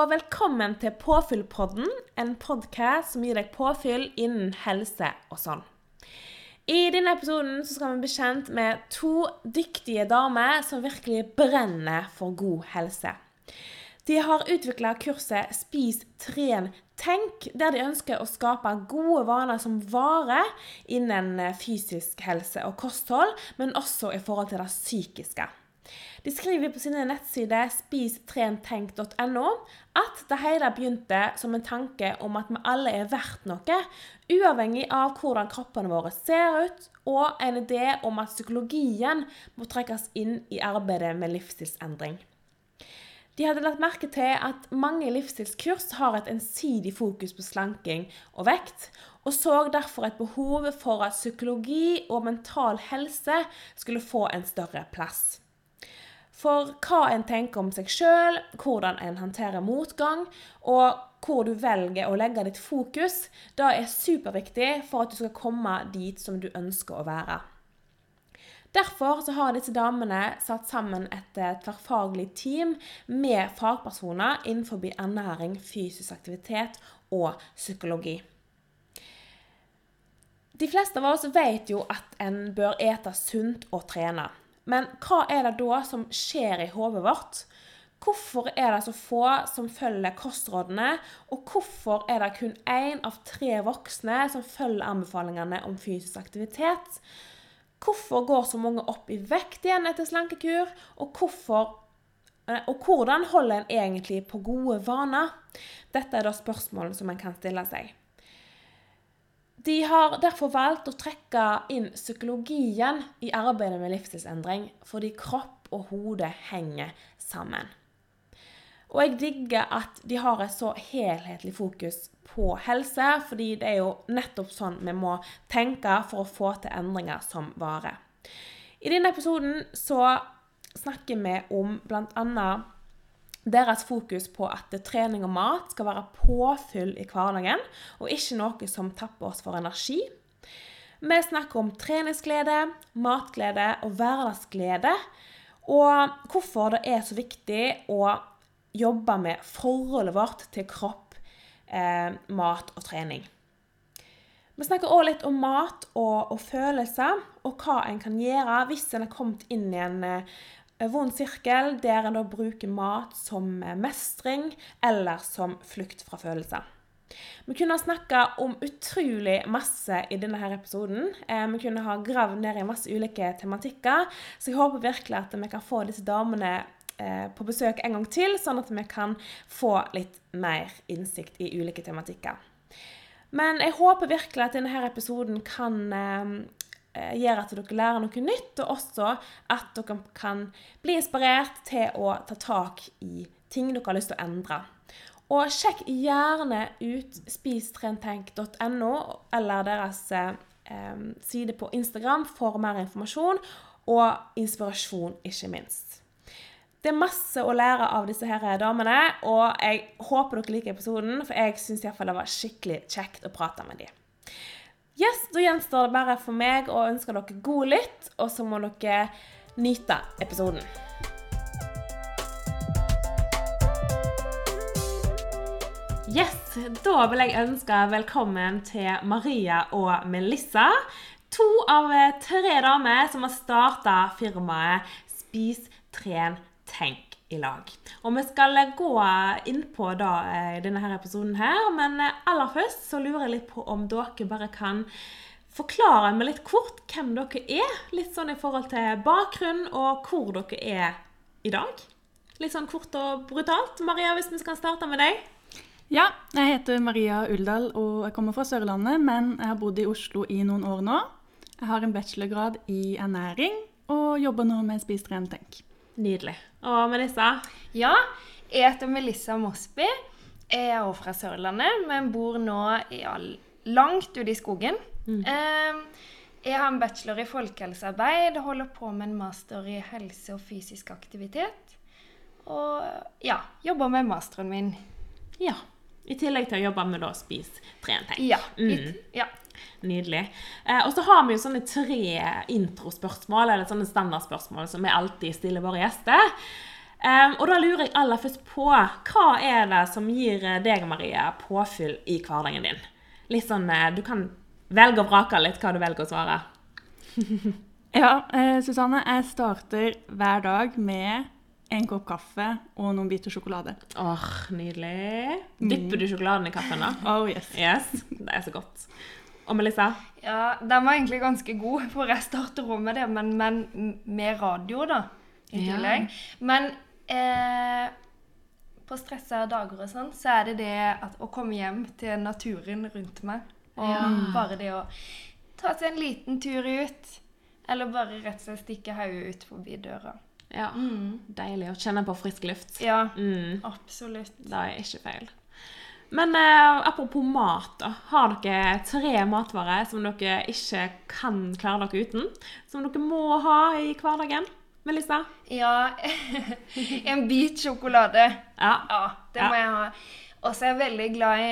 Og velkommen til Påfyllpodden, en podkast som gir deg påfyll innen helse og sånn. I denne episoden skal vi bli kjent med to dyktige damer som virkelig brenner for god helse. De har utvikla kurset Spis, tren, tenk, der de ønsker å skape gode vaner som varer innen fysisk helse og kosthold, men også i forhold til det psykiske. De skriver på sine nettsider spistrentenk.no at det hele begynte som en tanke om at vi alle er verdt noe, uavhengig av hvordan kroppene våre ser ut, og en idé om at psykologien må trekkes inn i arbeidet med livsstilsendring. De hadde lagt merke til at mange livsstilskurs har et ensidig fokus på slanking og vekt, og så derfor et behov for at psykologi og mental helse skulle få en større plass. For hva en tenker om seg sjøl, hvordan en håndterer motgang, og hvor du velger å legge ditt fokus, det er superviktig for at du skal komme dit som du ønsker å være. Derfor har disse damene satt sammen et eh, tverrfaglig team med fagpersoner innenfor ernæring, fysisk aktivitet og psykologi. De fleste av oss vet jo at en bør ete sunt og trene. Men hva er det da som skjer i hodet vårt? Hvorfor er det så få som følger kostrådene, og hvorfor er det kun én av tre voksne som følger anbefalingene om fysisk aktivitet? Hvorfor går så mange opp i vekt igjen etter slankekur, og, hvorfor, eh, og hvordan holder en egentlig på gode vaner? Dette er da spørsmålene som en kan stille seg. De har derfor valgt å trekke inn psykologien i arbeidet med livsstilsendring, fordi kropp og hode henger sammen. Og jeg digger at de har et så helhetlig fokus på helse, fordi det er jo nettopp sånn vi må tenke for å få til endringer som varer. I denne episoden så snakker vi om bl.a deres fokus på at trening og mat skal være påfyll i hverdagen, og ikke noe som tapper oss for energi. Vi snakker om treningsglede, matglede og hverdagsglede, og hvorfor det er så viktig å jobbe med forholdet vårt til kropp, eh, mat og trening. Vi snakker òg litt om mat og, og, følelser, og hva en kan gjøre hvis en har kommet inn i en eh, vond sirkel der en da bruker mat som mestring eller som flukt fra følelser. Vi kunne ha snakka om utrolig masse i denne her episoden. Eh, vi kunne ha gravd ned i masse ulike tematikker. Så jeg håper virkelig at vi kan få disse damene eh, på besøk en gang til, sånn at vi kan få litt mer innsikt i ulike tematikker. Men jeg håper virkelig at denne episoden kan eh, Eh, gjør at dere lærer noe nytt, og også at dere kan bli inspirert til å ta tak i ting dere har lyst til å endre. Og sjekk gjerne ut spistrentenk.no eller deres eh, side på Instagram for mer informasjon og inspirasjon, ikke minst. Det er masse å lære av disse her damene, og jeg håper dere liker episoden, for jeg syns det var skikkelig kjekt å prate med dem. Yes, Da gjenstår det bare for meg å ønske dere god lytt, og så må dere nyte episoden. Yes, Da vil jeg ønske velkommen til Maria og Melissa. To av tre damer som har starta firmaet Spis, tren, tenk i lag. Og vi skal gå inn på da, eh, denne her episoden her, men eh, aller først så lurer jeg litt på om dere bare kan forklare meg litt kort hvem dere er. Litt sånn i forhold til bakgrunn og hvor dere er i dag. Litt sånn kort og brutalt. Maria, hvis vi skal starte med deg? Ja, jeg heter Maria Uldal og jeg kommer fra Sørlandet, men jeg har bodd i Oslo i noen år nå. Jeg har en bachelorgrad i ernæring og jobber nå med Spis, tren, tenk. Nydelig. Og Melissa? Ja, jeg heter Melissa Mosby. Jeg er også fra Sørlandet, men bor nå langt ute i skogen. Mm. Ehm, jeg har en bachelor i folkehelsearbeid, holder på med en master i helse og fysisk aktivitet. Og ja, jobber med masteren min. Ja. I tillegg til å jobbe med å spise tren, tenk. Ja. Mm. ja. Nydelig. Eh, og så har vi jo sånne tre introspørsmål, eller sånne standardspørsmål, som vi alltid stiller våre gjester. Um, og da lurer jeg aller først på hva er det som gir deg, Maria, påfyll i hverdagen din? Litt sånn, eh, Du kan velge og vrake litt hva du velger å svare. Ja, eh, Susanne, jeg starter hver dag med en kopp kaffe og noen biter sjokolade. Åh, nydelig. Dypper du sjokoladen i kaffen, da? Oh yes. Yes, det er så godt. Og Melissa? Ja, den var egentlig ganske god, for jeg starter òg med det, men, men med radio, da. I Ja. tillegg. Men eh, på stressa dager og sånn, så er det det at å komme hjem til naturen rundt meg. Og Ja. bare det å ta seg en liten tur ut. Eller bare rett og slett stikke hodet ut forbi døra. Ja, deilig å kjenne på frisk luft. Ja, Mm, absolutt. det er ikke feil. Men eh, apropos mat, da. Har dere tre matvarer som dere ikke kan klare dere uten? Som dere må ha i hverdagen? Melissa? Ja, en bit sjokolade. Ja. Ja, det Ja. må jeg ha. Og så er jeg veldig glad i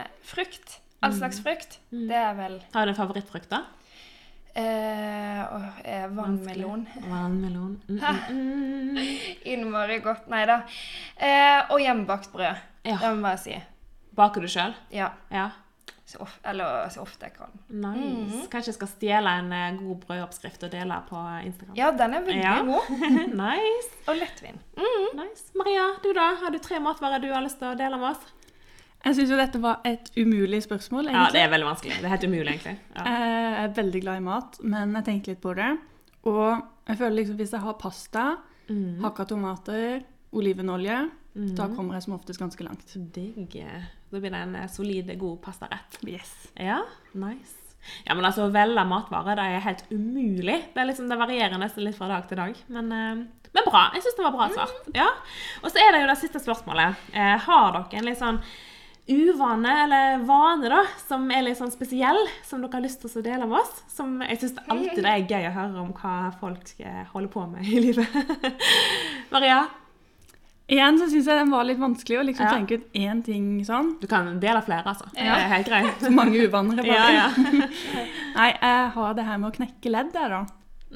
eh, frukt. All Mm. slags frukt. Det er vel Har du en favorittfrukt, da? Eh, eh, vannmelon. Vannmelon. Mm, mm, mm. Innmari godt. Nei da. Eh, og hjemmebakt brød. Ja. Det må jeg bare si. Baker du sjøl? Ja. Ja. Så of eller så ofte jeg kan. Nice. Kanskje jeg skal stjele en eh, god brødoppskrift og dele på Instagram. Ja, den er veldig Ja. god. nice. Og lettvint. nice. Maria, du da? Har du tre matvarer du har lyst til å dele med oss? Jeg syns jo dette var et umulig spørsmål, egentlig. Ja, det er veldig vanskelig. Det er helt umulig, egentlig. Ja. Jeg er veldig glad i mat, men jeg tenker litt på det. Og jeg føler liksom hvis jeg har pasta, Mm. hakka tomater, olivenolje, Mm. da kommer jeg som oftest ganske langt. Digg. Da blir det en eh, solid, god pastarett. Yes. Ja, nice. Ja, men altså, Å velge matvarer det er helt umulig. Det, er liksom, det varierer nesten litt fra dag til dag. Men, eh, men bra. Jeg syns det var bra svart. Ja. Og så er det jo det siste spørsmålet. Eh, har dere en litt sånn uvane eller vane da, som er litt sånn spesiell, som dere har lyst til å dele med oss? Som jeg syns alltid det er gøy å høre om hva folk eh, holder på med i livet. Maria? Igjen så syns jeg den var litt vanskelig å liksom Ja. tenke ut én ting sånn. Du kan dele flere, altså. Det er helt greit. Så mange uvaner. Ja, ja. Nei, jeg har det her med å knekke ledd der, da.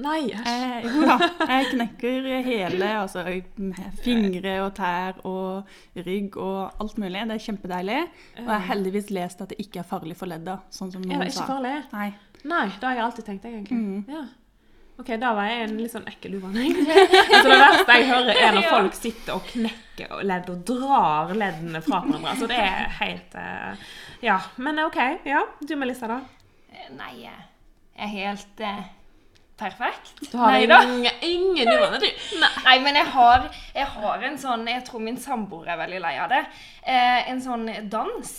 Nei, æsj. Eh, jo da, jeg knekker hele, altså med fingre og tær og rygg og alt mulig. Det er kjempedeilig. Og jeg har heldigvis lest at det ikke er farlig for ledda, sånn som Er noen det ikke sa. farlig? Nei. Nei, det har jeg alltid tenkt, egentlig. Mm. Ja. Ok, da var jeg en litt sånn ekkel egentlig. Altså, det verste jeg hører, er når folk sitter og knekker ledd og drar leddene fra hverandre. Altså, det er helt eh, Ja. Men OK. Ja, du Melissa, da? Eh, Nei, jeg er helt eh, perfekt. Du har Nei ingen, ingen uvaner, du. Nei. Nei, men jeg har, jeg har en sånn Jeg tror min samboer er veldig lei av det. Eh, en sånn dans.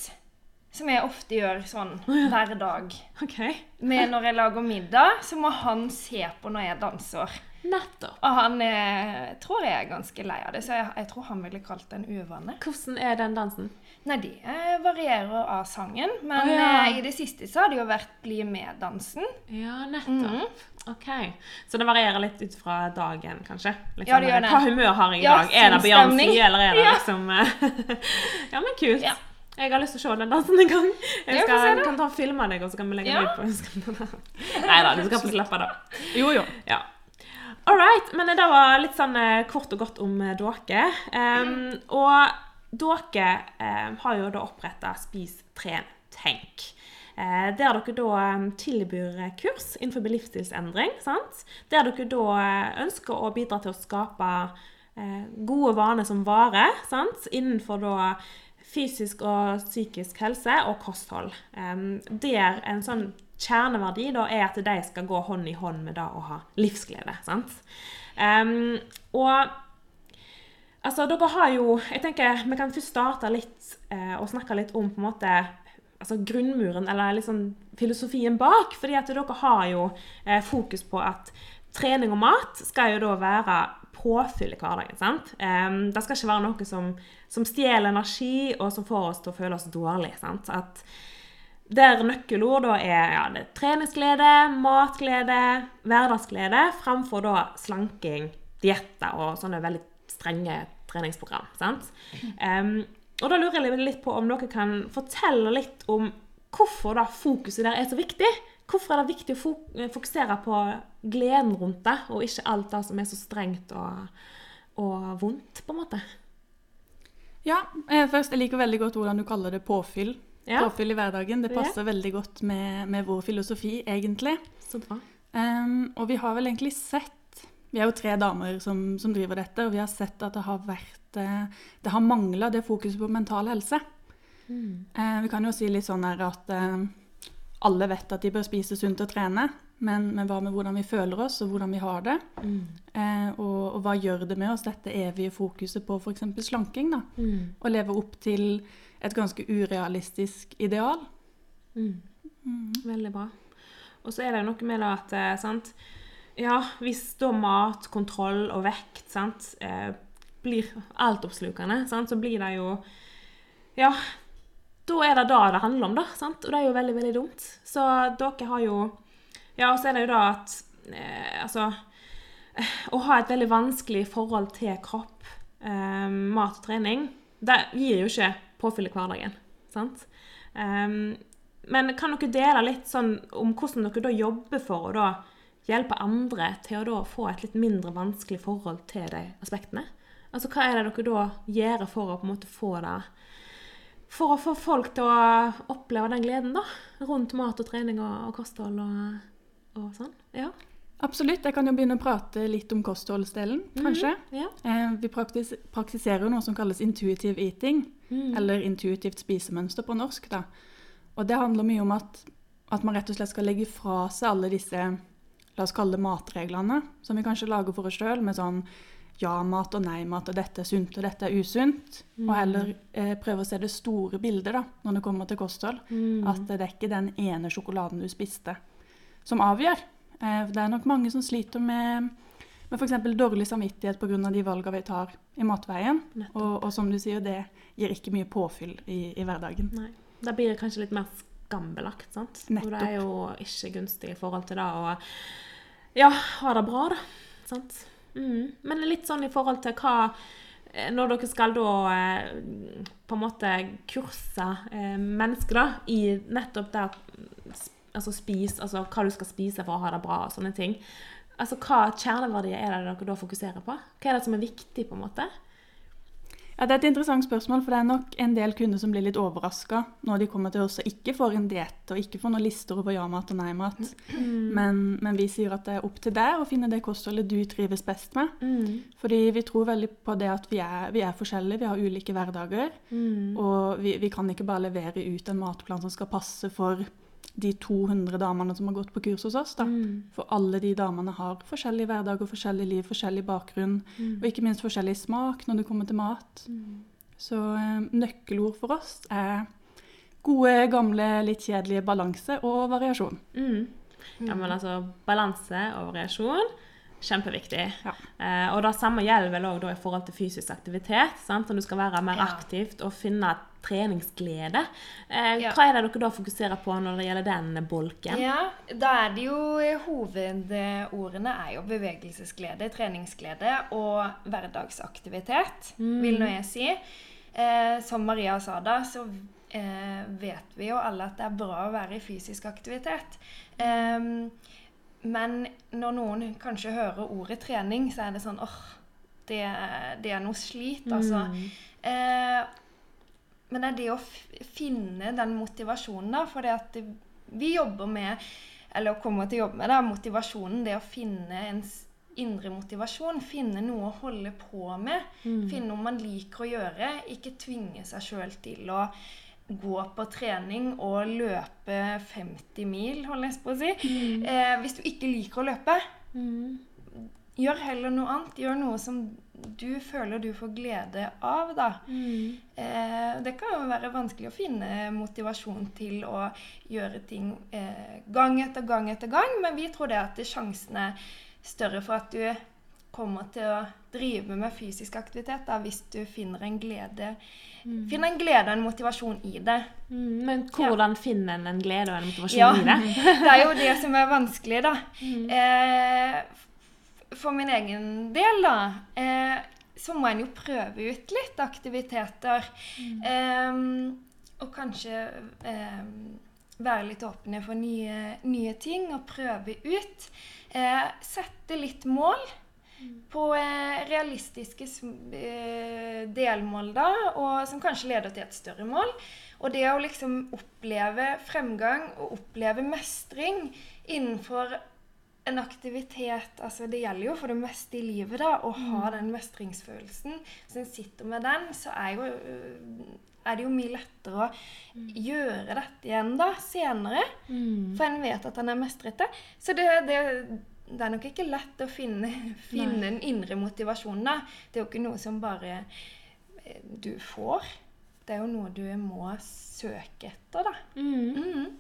Som jeg ofte gjør sånn hver dag. OK. Men når jeg lager middag, så må han se på når jeg danser. Nettopp. Og han eh, tror jeg er ganske lei av det, så jeg, jeg tror han ville kalt det en uvane. Hvordan er den dansen? Nei, de eh, varierer av sangen, men oh, ja. eh, i det siste så har det jo vært Bli med-dansen. Ja, nettopp. OK. Så det varierer litt ut fra dagen, kanskje? Liksom, Ja, det gjør det. Hva humør har jeg i Ja, dag? Er det Beyoncé, eller er det Ja. liksom eh, Ja, men kult. Ja. Jeg har lyst til å se den dansen en gang. Jeg skal, se kan ta og filme deg, og så kan vi legge Ja. den ut på Nei da, du skal få slippe det. Jo, jo. Ja. All right. Men det var litt sånn kort og godt om dere. Um, og dere eh, har jo da oppretta Spis, tren, tenk. Eh, der dere da eh, tilbyr kurs innenfor livsstilsendring. sant? Der dere da eh, ønsker å bidra til å skape eh, gode vaner som varer. sant? Innenfor da fysisk og psykisk helse og kosthold. Der en sånn kjerneverdi da er at de skal gå hånd i hånd med det å ha livsglede. sant? Og altså, dere har jo Jeg tenker vi kan først starte litt eh, og snakke litt om på en måte altså grunnmuren, eller liksom filosofien bak. fordi at dere har jo eh, fokus på at trening og mat skal jo da være påfyll i hverdagen. sant? Um, det skal ikke være noe som, som stjeler energi, og som får oss til å føle oss dårlig. sant? At der nøkkelord da er ja, det er treningsglede, matglede, hverdagsglede, framfor da slanking, dietter og sånne veldig strenge treningsprogram. sant? Um, og da lurer jeg litt på om dere kan fortelle litt om hvorfor da fokuset der er så viktig. Hvorfor er det viktig å fokusere på gleden rundt det, og ikke alt det som er så strengt og, og vondt, på en måte. Ja, eh, først, jeg liker veldig godt hvordan du kaller det påfyll. Ja, Påfyll i hverdagen. Det Ja. passer veldig godt med, med vår filosofi, egentlig. så bra. Um, og vi har vel egentlig sett Vi er jo tre damer som, som driver dette, og vi har sett at det har vært eh, Det har mangla det fokuset på mental helse. Eh, vi kan jo si litt sånn her at eh, alle vet at de bør spise sunt og trene, men, men hva med hvordan vi føler oss, og hvordan vi har det? Mm. Eh, og, og hva gjør det med oss, dette evige fokuset på f.eks. slanking? da? Mm. Å leve opp til et ganske urealistisk ideal. Mm. Veldig bra. Og så er det noe med det at eh, sant? Ja, hvis da mat, kontroll og vekt sant, eh, blir altoppslukende, så blir det jo Ja, da er det da det handler om, da. Sant? Og det er jo veldig, veldig dumt. Så dere har jo Ja, og så er det jo da at eh, Altså eh, Å ha et veldig vanskelig forhold til kropp, eh, mat og trening, det gir jo ikke påfyll i hverdagen. Sant? Um, men kan dere dele litt sånn om hvordan dere da jobber for å da hjelpe andre til å da få et litt mindre vanskelig forhold til de aspektene? Altså hva er det dere da gjør for å på en måte få det For å få folk til å oppleve den gleden da, rundt mat og trening og, og kosthold og, og sånn? Ja. Absolutt. Jeg kan jo begynne å prate litt om kostholdsdelen, kanskje. ja. Eh, vi praktis praktiserer jo noe som kalles intuitive eating, Mm. eller intuitivt spisemønster på norsk. da. Og det handler mye om at, at man rett og slett skal legge fra seg alle disse la oss kalle det matreglene, som vi kanskje lager for oss sjøl, med sånn ja-mat og nei-mat, og dette er sunt og dette er usunt. Og heller eh, prøve å se det store bildet da, når det kommer til kosthold. Mm. At det er ikke den ene sjokoladen du spiste, som avgjør. Eh, det er nok mange som sliter med, med f.eks. dårlig samvittighet pga. de valgene vi tar i matveien. Og, og som du sier, det gir ikke mye påfyll i, i hverdagen. Nei. Da blir det kanskje litt mer skambelagt, sant? Og det er jo ikke gunstig i forhold til det å ja, ha det bra, da. Sant? Mm. Men litt sånn i forhold til hva eh, Når dere skal da eh, på en måte kurse eh, mennesker da, i nettopp det altså spis, altså hva du skal spise for å ha det bra og sånne ting. Altså Hva kjerneverdier er det dere da fokuserer på? Hva er det som er viktig, på en måte? Ja, Det er et interessant spørsmål, for det er nok en del kunder som blir litt overraska når de kommer til oss og ikke får en diett og ikke får noen lister over ja-mat og nei-mat. Men, men vi sier at det er opp til deg å finne det kostholdet du trives best med. Mm. Fordi vi tror veldig på det at vi er, vi er forskjellige, vi har ulike hverdager. Mm. Og vi, vi kan ikke bare levere ut en matplan som skal passe for de 200 damene som har gått på kurs hos oss. da. Mm. For alle de damene har forskjellig hverdag og forskjellig liv, forskjellig bakgrunn. Og ikke minst forskjellig smak når det kommer til mat. Så eh, nøkkelord for oss er gode, gamle, litt kjedelige balanse og variasjon. Mm. Ja, men altså, balanse og variasjon, kjempeviktig. Ja. Eh, og det samme gjelder vel også i forhold til fysisk aktivitet. Sant? Så du skal være mer aktivt og finne treningsglede. Eh, Ja. Hva er det dere da fokuserer på når det gjelder den bolken? Ja, da er det jo Hovedordene er jo bevegelsesglede, treningsglede og hverdagsaktivitet, vil nå jeg si. Eh, som Maria sa da, så eh, vet vi jo alle at det er bra å være i fysisk aktivitet. Ehm, men når noen kanskje hører ordet trening, så er det sånn åh, det, det er noe slit, altså. Eh, men det er det å finne den motivasjonen, da. For det at vi jobber med, eller kommer til å jobbe med, da, motivasjonen. Det å finne ens indre motivasjon. Finne noe å holde på med. Finne noe man liker å gjøre. Ikke tvinge seg sjøl til å gå på trening og løpe 50 mil, holder jeg på å si. Eh, hvis du ikke liker å løpe, gjør heller noe annet. Gjør noe som du føler du får glede av, da. Eh, det kan jo være vanskelig å finne motivasjon til å gjøre ting eh, gang etter gang etter gang, men vi tror det at sjansen er større for at du kommer til å drive med fysisk aktivitet da, hvis du finner en glede Finner en glede og en motivasjon i det. Mm, men hvordan finner en en glede og en motivasjon Ja, i det? det er jo det som er vanskelig, da. Eh, f- for min egen del, da, eh, så må en jo prøve ut litt aktiviteter. Eh, og kanskje eh, være litt åpne for nye, nye ting og prøve ut. Eh, sette litt mål på, eh, realistiske eh, delmål, da, og som kanskje leder til et større mål. Og det å liksom oppleve fremgang og oppleve mestring innenfor en aktivitet altså Det gjelder jo for det meste i livet da, å ha den mestringsfølelsen. Så en sitter med den, så er, jo, øh, er det jo mye lettere å gjøre dette igjen da, senere. For en vet at en er mestret det. Så det, det, det er nok ikke lett å finne, finne den indre motivasjonen. da. Det er jo ikke noe som bare eh, du får. Det er jo noe du må søke etter, da. Mm.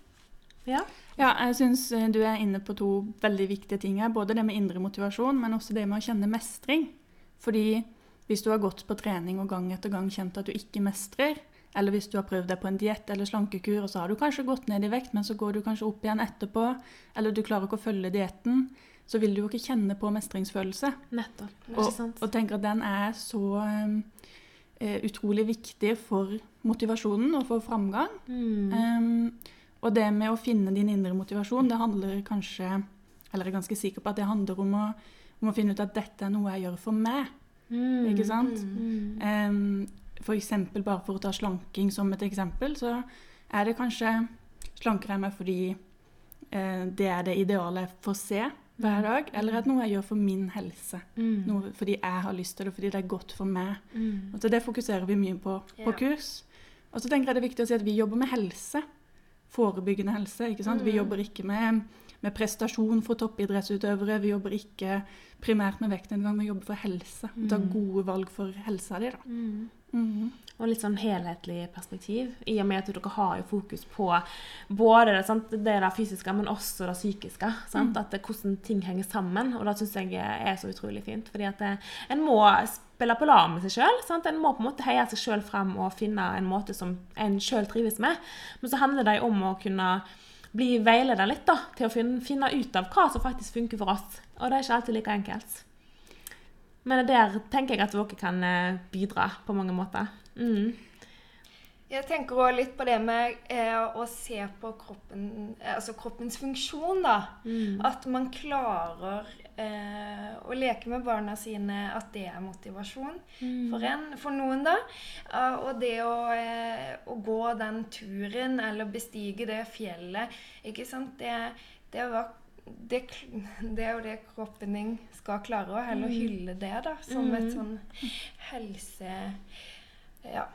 Ja. Ja, jeg syns du er inne på to veldig viktige ting her. Både det med indre motivasjon, men også det med å kjenne mestring. Fordi hvis du har gått på trening og gang etter gang kjent at du ikke mestrer, eller hvis du har prøvd deg på en diett eller slankekur, og så har du kanskje gått ned i vekt, men så går du kanskje opp igjen etterpå, eller du klarer ikke å følge dietten, så vil du jo ikke kjenne på mestringsfølelse. Nettopp. Og, og tenker at den er så eh, utrolig viktig for motivasjonen og for framgang. Mm. Um, og det med å finne din indre motivasjon, det handler kanskje Eller jeg er ganske sikker på at det handler om å, om å finne ut at dette er noe jeg gjør for meg. Mm. Ikke sant? Mm. Um, for eksempel, bare for å ta slanking som et eksempel, så er det kanskje Slanker jeg meg fordi uh, det er det idealet jeg får se hver dag, eller er det noe jeg gjør for min helse? Mm. Noe fordi jeg har lyst til det, fordi det er godt for meg. Mm. Og så det fokuserer vi mye på på Ja. kurs. Og så tenker jeg det er viktig å si at vi jobber med helse. Forebyggende helse. ikke sant? Vi Mm. jobber ikke med, med prestasjon for toppidrettsutøvere. Vi jobber ikke primært med vektnedgang, vi jobber for helse. Ta Mm. gode valg for helsa di, da. Mm. Og litt sånn helhetlig perspektiv, i og med at dere har jo fokus på både det, sant, det der fysiske, men også det psykiske. Sant? At det, hvordan ting henger sammen. Og det syns jeg er så utrolig fint. Fordi at det, en må spille på lag med seg sjøl. En må på en måte heie seg sjøl frem og finne en måte som en sjøl trives med. Men så handler det jo om å kunne bli veileda litt da, til å finne, finne ut av hva som faktisk funker for oss. Og det er ikke alltid like enkelt. Men der tenker jeg at dere kan eh, bidra på mange måter. Mm. Jeg tenker også litt på det med eh, å se på kroppen, eh, altså kroppens funksjon, da. Mm. At man klarer eh, å leke med barna sine, at det er motivasjon for, en, for noen, da. Eh, og det å, eh, å gå den turen, eller bestige det fjellet, ikke sant, det, det, var, det, det er jo det kroppen din skal klare, og heller hylle det, da, som et sånn helse... Ja,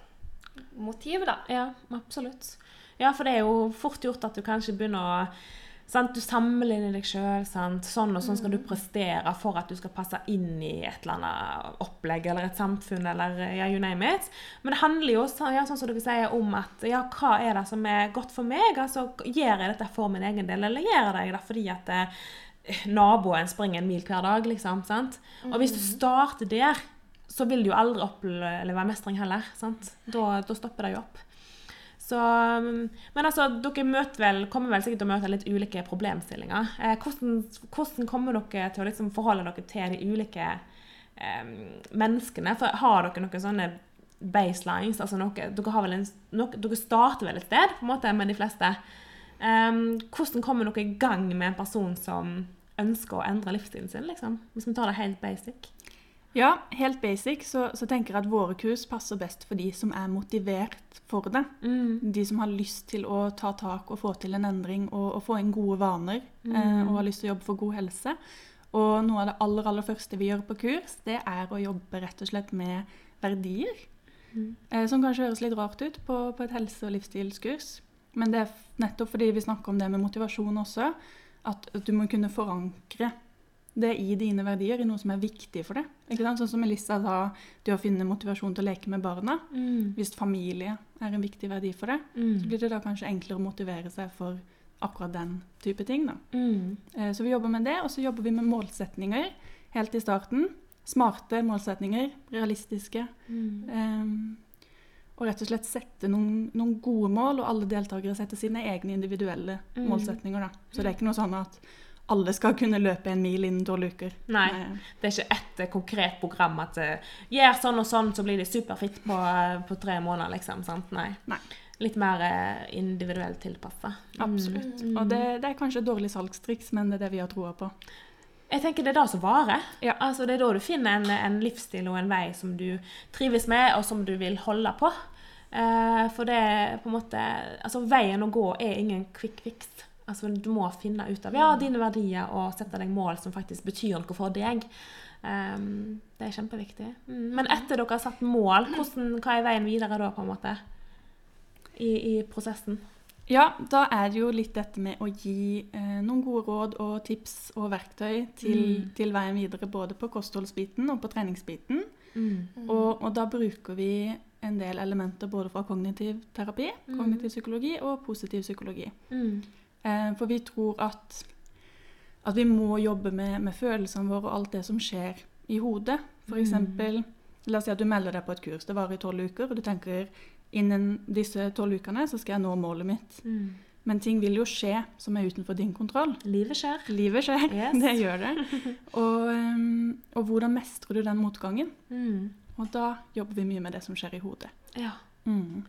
motiv, da. Ja, absolutt. Ja, for det er jo fort gjort at du kanskje begynner å sant? Du sammenligner deg sjøl. Sånn og sånn skal du prestere for at du skal passe inn i et eller annet opplegg eller et samfunn eller ja, you name it. Men det handler jo ja, sånn som dere sier, om at ja, hva er det som er godt for meg? Altså, Gjør jeg dette for min egen del, eller gjør jeg det fordi at eh, naboen springer en mil hver dag? liksom, sant? Og hvis du starter der, så vil du jo aldri oppleve mestring heller. Da, da stopper det jo opp. Så, men altså, dere vel, kommer vel sikkert til å møte litt ulike problemstillinger. Eh, hvordan, hvordan kommer dere til å liksom forholde dere til de ulike eh, menneskene? For har dere noen sånne baselines? Altså noe, dere, en, noe, dere starter vel et sted på en måte med de fleste. Eh, hvordan kommer dere i gang med en person som ønsker å endre livsstilen sin? liksom? Hvis vi tar det helt basic. Ja, helt basic så, så tenker jeg at våre kurs passer best for de som er motivert for det. Mm. De som har lyst til å ta tak og få til en endring og, og få inn gode vaner. Eh, og har lyst til å jobbe for god helse. Og noe av det aller, aller første vi gjør på kurs, det er å jobbe rett og slett med verdier. Eh, som kanskje høres litt rart ut på, på et helse- og livsstilskurs. Men det er nettopp fordi vi snakker om det med motivasjon også, at, at du må kunne forankre det i dine verdier, i noe som er viktig for deg. Ikke sant? Sånn som Elissa sa, det å finne motivasjon til å leke med barna. Mm. Hvis familie er en viktig verdi for deg, så Mm. blir det da kanskje enklere å motivere seg for akkurat den type ting. Da. Mm. Eh, Så vi jobber med det, og så jobber vi med målsetninger helt i starten. Smarte målsetninger, realistiske. Eh, Og rett og slett sette noen, noen gode mål, og alle deltakere setter sine egne individuelle Mm. målsetninger. Da. Så det er ikke noe sånn at alle skal kunne løpe en mil innen tolv uker. Nei. Det er ikke ett eh, konkret program at eh, gjør sånn og sånn, så blir det superfitt på, eh, på tre måneder, liksom. sant? Nei. Nei. Litt mer individuelt tilpassa. Absolutt. Mm. Og det, det er kanskje et dårlig salgstriks, men det er det vi har troa på. Jeg tenker det er det som varer. Ja. Altså, det er da du finner en, en livsstil og en vei som du trives med, og som du vil holde på. Uh, for det er på en måte Altså, veien å gå er ingen quick fix. Altså, du må finne ut av ja, dine verdier og sette deg mål som faktisk betyr noe for deg. Um, det er kjempeviktig. Mm. Men etter dere har satt mål, hvordan, hva er veien videre da, på en måte? I, i prosessen? Ja, da er det jo litt dette med å gi eh, noen gode råd og tips og verktøy til, Mm. til veien videre, både på kostholdsbiten og på treningsbiten. Mm. Og, og da bruker vi en del elementer både fra kognitiv terapi, Mm. kognitiv psykologi og positiv psykologi. Mm. Eh, for vi tror at, at vi må jobbe med, med følelsene våre og alt det som skjer i hodet. For Mm. la oss si at du melder deg på et kurs, det varer i tolv uker, og du tenker innen disse tolv ukene så skal jeg nå målet mitt. Mm. Men ting vil jo skje som er utenfor din kontroll. Livet skjer. Livet skjer, Yes. det gjør det. Og, um, og hvordan mestrer du den motgangen? Mm. Og da jobber vi mye med det som skjer i hodet. Ja. Mm.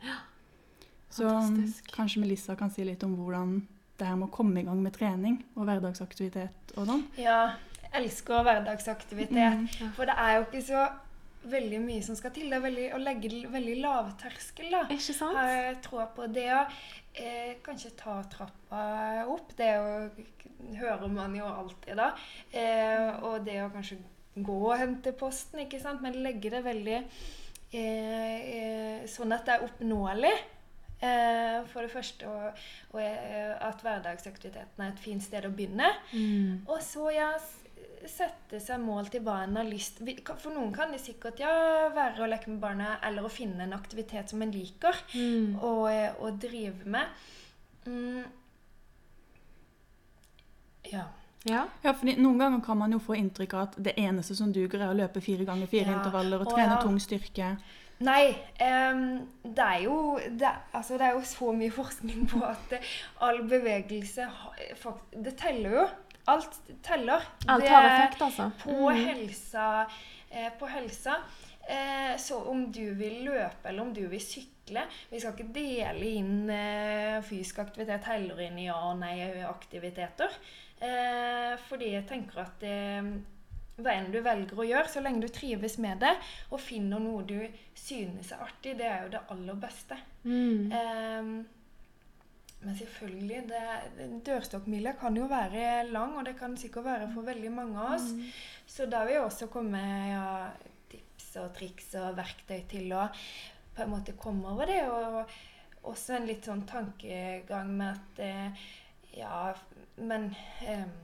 Så Fantastisk. kanskje Melissa kan si litt om hvordan det her med å komme i gang med trening og hverdagsaktivitet og sånn. Ja, jeg elsker hverdagsaktivitet. Mm. Ja. For det er jo ikke så veldig mye som skal til. Det er veldig, å legge veldig lavterskel, da. Ikke sant? Har jeg tror på det å eh, kanskje ta trappa opp. Det å hører man jo alltid, da. Eh, og det å kanskje gå og hente posten, ikke sant. Men legge det veldig eh, eh, sånn at det er oppnåelig. Eh, for det første og, og eh, at hverdagsaktiviteten er et fint sted å begynne. Mm. Og så ja, sette seg mål til hva en har lyst For noen kan det sikkert ja, være å leke med barna eller å finne en aktivitet som en liker Mm. å, eh, å drive med. Mm. Ja. Ja. Ja, fordi Noen ganger kan man jo få inntrykk av at det eneste som duger, er å løpe fire ganger fire Ja. intervaller og trene trene ja. tung styrke. Nei, Um, det er jo det, altså det er jo så mye forskning på at det, all bevegelse Det teller jo. Alt teller. Alt har effekt, altså. på Mm. helsa. Eh, på helsa. Eh, så om du vil løpe eller om du vil sykle Vi skal ikke dele inn eh, fysisk aktivitet heller inn i ja og nei-aktiviteter. Eh, fordi jeg tenker at eh, hva enn du velger å gjøre, så lenge du trives med det og finner noe du synes er artig, det er jo det aller beste. Mm. Ehm, men selvfølgelig, det, dørstokkmila kan jo være lang, og det kan sikkert være for veldig mange av oss. Så da vil jeg også komme med ja, tips og triks og verktøy til å på en måte komme over det. Og også en litt sånn tankegang med at eh, ja, men ehm,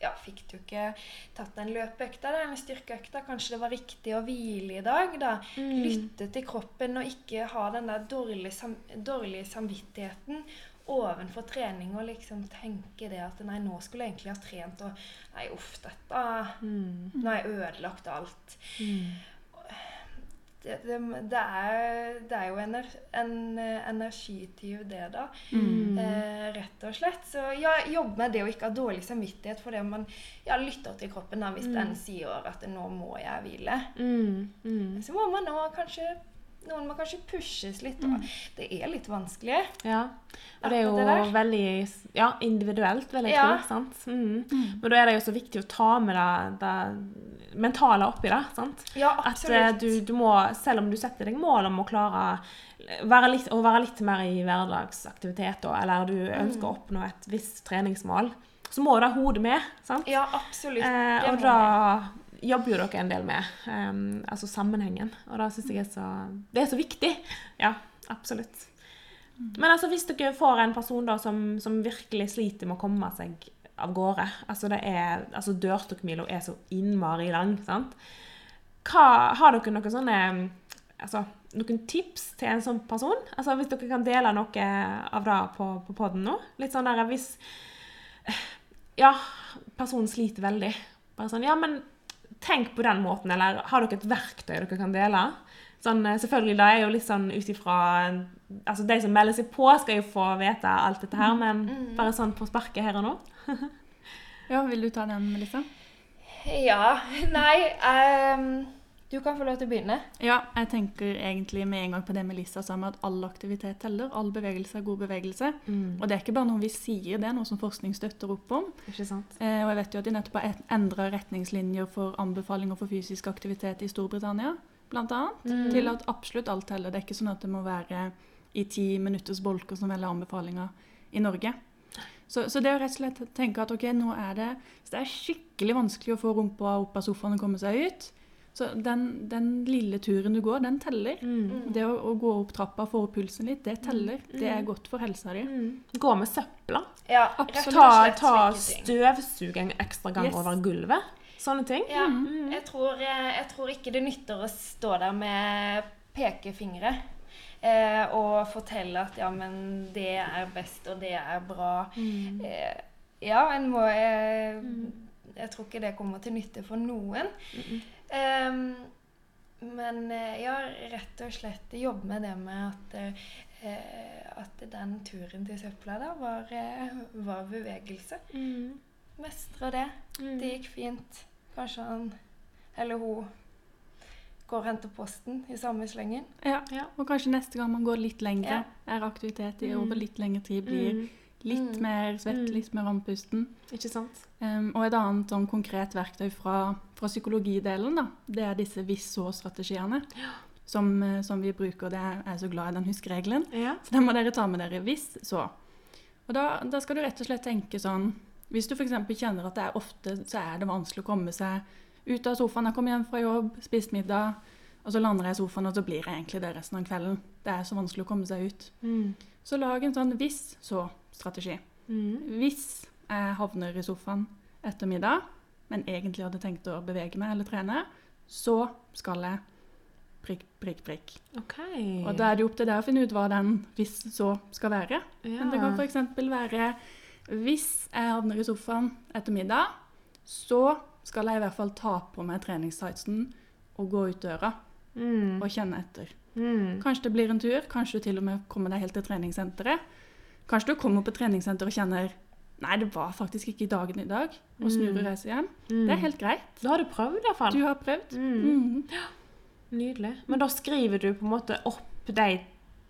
ja, fikk du ikke tatt den løpeøkta, eller en styrkeøkta? Kanskje det var riktig å hvile i dag? da? Mm. Lytte til kroppen og ikke ha den der dårlige, sam dårlige samvittigheten ovenfor trening og liksom tenke det at nei, nå skulle jeg egentlig ha trent, og nei, uff, dette Mm. Nå har jeg ødelagt alt. Mm. Det, det, det, er, det er jo ener, en eh, energityv, det, da. Mm. Eh, rett og slett. Så ja, jobbe med det å ikke ha dårlig samvittighet for det man ja, lytter til kroppen da, hvis Mm. den sier at nå må jeg hvile. Mm. Mm. Så må man nå kanskje Noen må kanskje pushes litt. Og det er litt vanskelig. Ja. Og det er jo det veldig ja, individuelt, vil jeg Ja. tro. sant? Mm. Men da er det jo så viktig å ta med det, det mentale oppi det. sant? Ja, At eh, absolutt. du, du må, selv om du setter deg mål om å klare være litt, å være litt mer i hverdagsaktivitet, eller du ønsker å oppnå et visst treningsmål, så må du ha hodet med. sant? Ja, absolutt. Eh, og da jobber jo dere en del med Um, altså sammenhengen. Og da syns jeg er så, det er så viktig. Ja, absolutt. Men altså, hvis dere får en person da som, som virkelig sliter med å komme seg av gårde altså det er, altså Dørstokkmila er så innmari lang. sant? Hva, har dere noen sånne altså, noen tips til en sånn person? Altså, Hvis dere kan dele noe av det på, på poden nå? Litt sånn der hvis Ja, personen sliter veldig. Bare sånn Ja, men tenk på den måten, eller har dere et verktøy dere kan dele? Sånn, eh, selvfølgelig, det er jo litt sånn ut ifra Altså, de som melder seg på, skal jo få vite alt dette her, men bare sånn på sparket her og nå. Ja, Vil du ta den, Melissa? Ja. Nei ehm, Du kan få lov til å begynne. Ja, jeg tenker egentlig med en gang på det Melissa sa med at all aktivitet teller. All bevegelse er god bevegelse. Og det er ikke bare noe vi sier, det er noe som forskning støtter opp om. Ikke sant? Eh, og jeg vet jo at de nettopp har endra retningslinjer for anbefalinger for fysisk aktivitet i Storbritannia, annet. Mm. Til at absolutt alt teller. Det er ikke sånn at det må være i ti minutters bolker som velger anbefalinger i Norge. Så, så det å rett og slett tenke at ok, nå er det det er skikkelig vanskelig å få rumpa opp av sofaen og komme seg ut, så den, den lille turen du går, den teller. Mm. Det å, å gå opp trappa, og få opp pulsen litt, det teller. Det er godt for helsa di. Gå med søpla. Ja, Absolutt. Ta, ta støvsug en ekstra gang Yes. over gulvet. Sånne ting. Ja, jeg, tror, eh, jeg tror ikke det nytter å stå der med pekefingre eh, og fortelle at ja, men det er best, og det er bra. Eh, ja, en må eh, Jeg tror ikke det kommer til nytte for noen. Ehm, men jeg ja, rett og slett jobbe med det med at eh, at den turen til søpla da var, eh, var bevegelse. Mestre det. Det gikk fint. Kanskje han eller hun går og henter posten i samme slengen. Ja. Ja. Og kanskje neste gang man går litt lengre, Ja. er aktivitet i Mm. over litt lengre tid, blir Mm. Litt Mm. mer svett, Mm. litt mer andpusten. Ikke sant? Um, og et annet sånn konkret verktøy fra, fra psykologidelen, da, det er disse hvis-så-strategiene. Som, eh, som vi bruker. Det er, jeg er så glad i den huskeregelen. Ja. Så den må dere ta med dere hvis så. Og da, da skal du rett og slett tenke sånn Hvis du f.eks. kjenner at det er ofte så er det vanskelig å komme seg ut av sofaen. Jeg kommer hjem fra jobb, spist middag, og så lander jeg i sofaen, og så blir jeg egentlig det resten av kvelden. Det er så vanskelig å komme seg ut. Mm. Så lag en sånn hvis-så-strategi. Mm. Hvis jeg havner i sofaen etter middag, men egentlig hadde tenkt å bevege meg eller trene, så skal jeg prikk, prikk, prikk. Okay. Og da er det jo opp til deg å finne ut hva den hvis så skal være. ja. Men det kan f.eks. være hvis jeg havner i sofaen etter middag, så skal jeg i hvert fall ta på meg treningstightsen og gå ut døra mm. og kjenne etter. Mm. Kanskje det blir en tur, kanskje du til og med kommer deg helt til treningssenteret. Kanskje du kommer på treningssenteret og kjenner Nei, det var faktisk ikke dagen i dag. Og snur og reiser hjem. Mm. Det er helt greit. Da har du prøvd, iallfall. Du har prøvd. Mm. Mhm. Nydelig. Men da skriver du på en måte opp de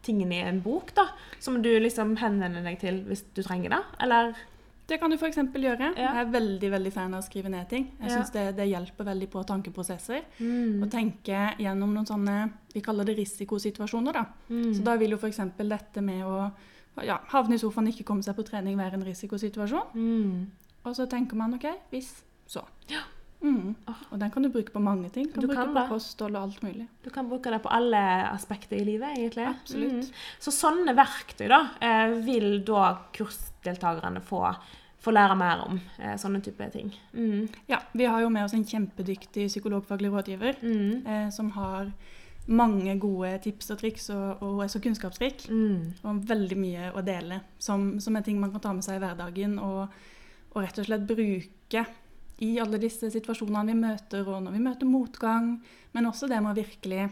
tingene i en bok, da? Som du liksom henvender deg til hvis du trenger det? Eller? Det kan du f.eks. gjøre. Ja. Jeg er veldig veldig fan av å skrive ned ting. Jeg Ja. synes det, det hjelper veldig på tankeprosesser. Mm. Å tenke gjennom noen sånne Vi kaller det risikosituasjoner. da. Mm. Så da vil jo f.eks. dette med å ja, havne i sofaen, ikke komme seg på trening, være en risikosituasjon. Mm. Og så tenker man OK, hvis, så. Ja. Mm. Og den kan du bruke på mange ting. Kan Du bruke kan på kosthold og alt mulig. Du kan bruke det på alle aspekter i livet, egentlig. Absolutt. Mm. Så sånne verktøy da, eh, vil da kursdeltakerne få, få lære mer om. Eh, sånne type ting. Mm. Ja, Vi har jo med oss en kjempedyktig psykologfaglig rådgiver Mm. eh, som har mange gode tips og triks, og, og er så kunnskapsrik. Mm. Og veldig mye å dele, som, som er ting man kan ta med seg i hverdagen. Og, og rett og slett bruke i alle disse situasjonene vi møter, og når vi møter motgang. Men også det med å virkelig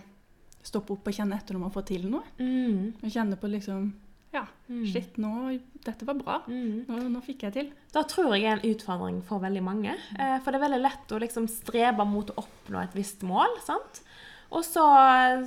stoppe opp og kjenne etter når man får til noe. Mm. Og kjenne på liksom Ja, Mm. shit, nå, dette var bra. Mm. Nå, nå fikk jeg til. Da tror jeg er en utfordring for veldig mange. Eh, for det er veldig lett å liksom strebe mot å oppnå et visst mål. sant? Og så,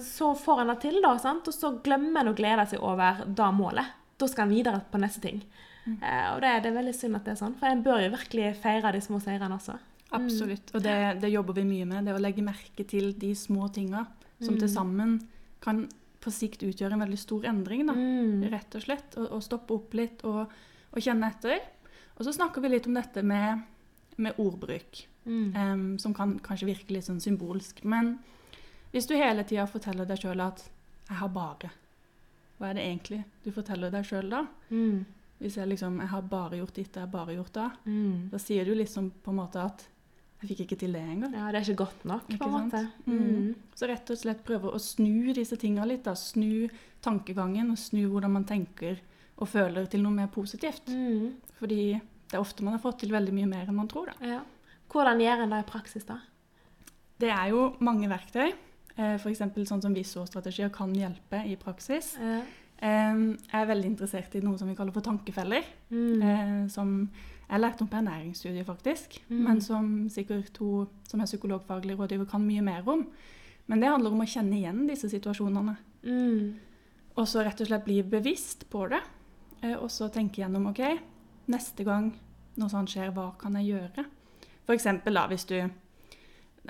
så får en det til, da, sant? og så glemmer en å glede seg over det målet. Da skal en videre på neste ting. Eh, og det, det er veldig synd at det er sånn, for en bør jo virkelig feire de små seirene også. Absolutt. Og det, det jobber vi mye med. Det å legge merke til de små tinga som til sammen kan på sikt utgjøre en veldig stor endring. da. Mm. Rett og slett. Og, og stoppe opp litt og, og kjenne etter. Og så snakker vi litt om dette med, med ordbruk, Mm. um, som kan kanskje virke litt sånn symbolsk. Men hvis du hele tida forteller deg sjøl at 'jeg har bare', hva er det egentlig du forteller deg sjøl da? Mm. Hvis jeg liksom 'jeg har bare gjort ditt, jeg har bare gjort da', Mm. da sier du liksom på en måte at 'jeg fikk ikke til det engang'. Ja, det er ikke godt nok, på en måte. Mm. Så rett og slett prøve å snu disse tinga litt. da, Snu tankegangen, og snu hvordan man tenker og føler til noe mer positivt. Mm. Fordi det er ofte man har fått til veldig mye mer enn man tror. da. Ja. Hvordan gjør en det i praksis, da? Det er jo mange verktøy. F.eks. sånn som visualstrategier kan hjelpe i praksis. Ja. Eh, Jeg er veldig interessert i noe som vi kaller for tankefeller. Mm. eh, Som jeg lærte om på ernæringsstudiet, faktisk. Mm. Men som sikkert hun som er psykologfaglig rådgiver kan mye mer om. Men det handler om å kjenne igjen disse situasjonene. Mm. Og så rett og slett bli bevisst på det. eh, Og så tenke gjennom OK, neste gang noe sånt skjer, hva kan jeg gjøre? For eksempel da, hvis du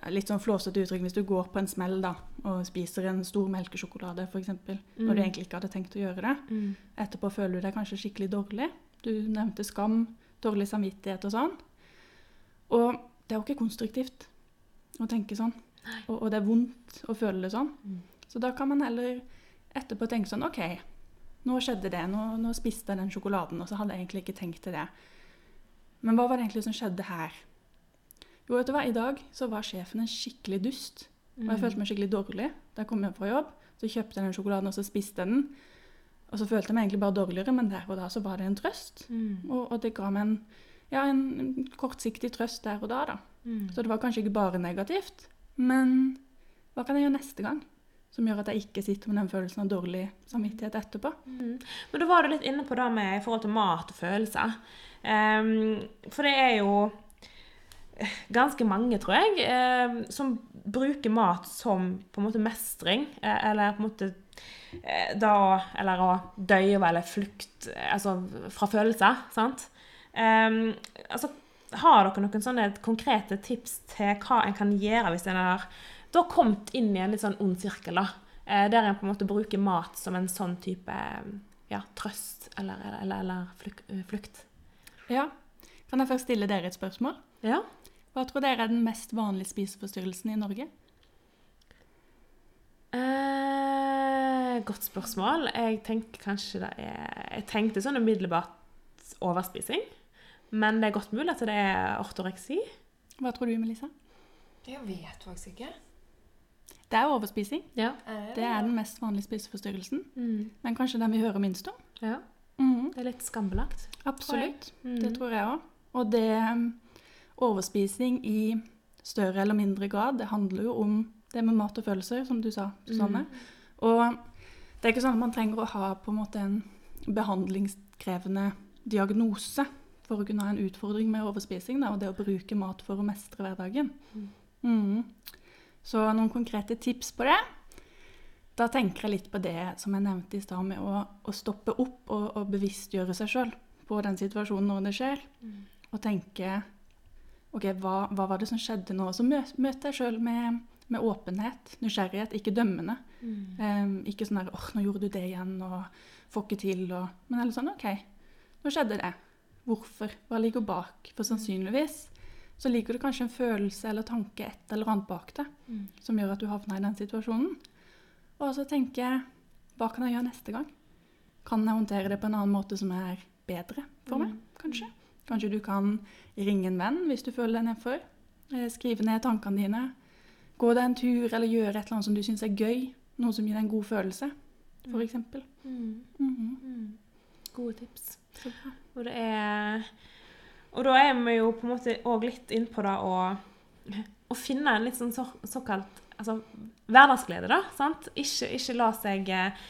Litt sånn flåsete uttrykk hvis du går på en smell da, og spiser en stor melkesjokolade, f.eks. Når du Mm. egentlig ikke hadde tenkt å gjøre det. Mm. Etterpå føler du deg kanskje skikkelig dårlig. Du nevnte skam, dårlig samvittighet og sånn. Og det er jo ikke konstruktivt å tenke sånn. Og, og det er vondt å føle det sånn. Mm. Så da kan man heller etterpå tenke sånn OK, nå skjedde det. Nå, nå spiste jeg den sjokoladen, og så hadde jeg egentlig ikke tenkt til det. Men hva var det egentlig som skjedde her? Jo, vet du hva, i dag så var sjefen en skikkelig dust. Og jeg følte meg skikkelig dårlig da jeg kom hjem fra jobb. Så kjøpte jeg den sjokoladen, og så spiste jeg den. Og så følte jeg meg egentlig bare dårligere, men der og da så var det en trøst. Mm. Og, og det ga meg en, ja, en en kortsiktig trøst der og da, da. Mm. Så det var kanskje ikke bare negativt. Men hva kan jeg gjøre neste gang? Som gjør at jeg ikke sitter med den følelsen av dårlig samvittighet etterpå. Mm. Men da var du litt inne på det med i forhold til mat og følelser. Um, for det er jo ganske mange, tror jeg, eh, som bruker mat som på en måte mestring. eh, Eller på en måte eh, da Eller å døyve eller flukt eh, altså fra følelser. Sant? Ehm, altså, har dere noen sånne konkrete tips til hva en kan gjøre hvis en har da kommet inn i en litt sånn ond sirkel, da? Eh, der en på en måte bruker mat som en sånn type ja, trøst eller, eller, eller eh, flukt. Ja. Kan jeg først stille dere et spørsmål? Ja. Hva tror dere er den mest vanlige spiseforstyrrelsen i Norge? Eh, godt spørsmål. Jeg tenkte kanskje det er Jeg tenkte sånn umiddelbart overspising. Men det er godt mulig at det er ortoreksi. Hva tror du, Melissa? Jeg vet faktisk ikke. Det er overspising. Ja. Er Det er den mest vanlige spiseforstyrrelsen. Mm. Men kanskje den vi hører minst om. ja. Mm. Det er litt skambelagt. Absolutt. Mm. Det tror jeg òg. Og det Overspising i større eller mindre grad, det handler jo om det med mat og følelser, som du sa, Susanne. Og det er ikke sånn at man trenger å ha på en måte en behandlingskrevende diagnose for å kunne ha en utfordring med overspising, da, og det å bruke mat for å mestre hverdagen. Mm. Mhm. Så noen konkrete tips på det? Da tenker jeg litt på det som jeg nevnte i stad, med å, å stoppe opp og, og bevisstgjøre seg sjøl på den situasjonen når det skjer. Mm. Og tenke OK, hva, hva var det som skjedde nå? Så mø, møter jeg sjøl med, med åpenhet, nysgjerrighet, ikke dømmende. Mm. Um, ikke sånn der 'Åh, nå gjorde du det igjen', og 'får ikke til', og Men heller sånn 'OK, nå skjedde det. Hvorfor? Hva ligger bak? For sannsynligvis så ligger det kanskje en følelse eller tanke, et eller annet bak det, Mm. som gjør at du havna i den situasjonen. Og så tenker jeg hva kan jeg gjøre neste gang? Kan jeg håndtere det på en annen måte som er bedre for meg, Mm. kanskje? Kanskje du kan ringe en venn hvis du føler deg nedfor. Eh, Skrive ned tankene dine. Gå deg en tur eller gjøre et eller annet som du syns er gøy. Noe som gir deg en god følelse, f.eks. Mm. Mm Mm. Gode tips. Og det er Og da er vi jo på en måte òg litt innpå det å, å finne en litt sånn så, såkalt altså, hverdagsglede, da. Sant? Ikke, ikke la seg eh,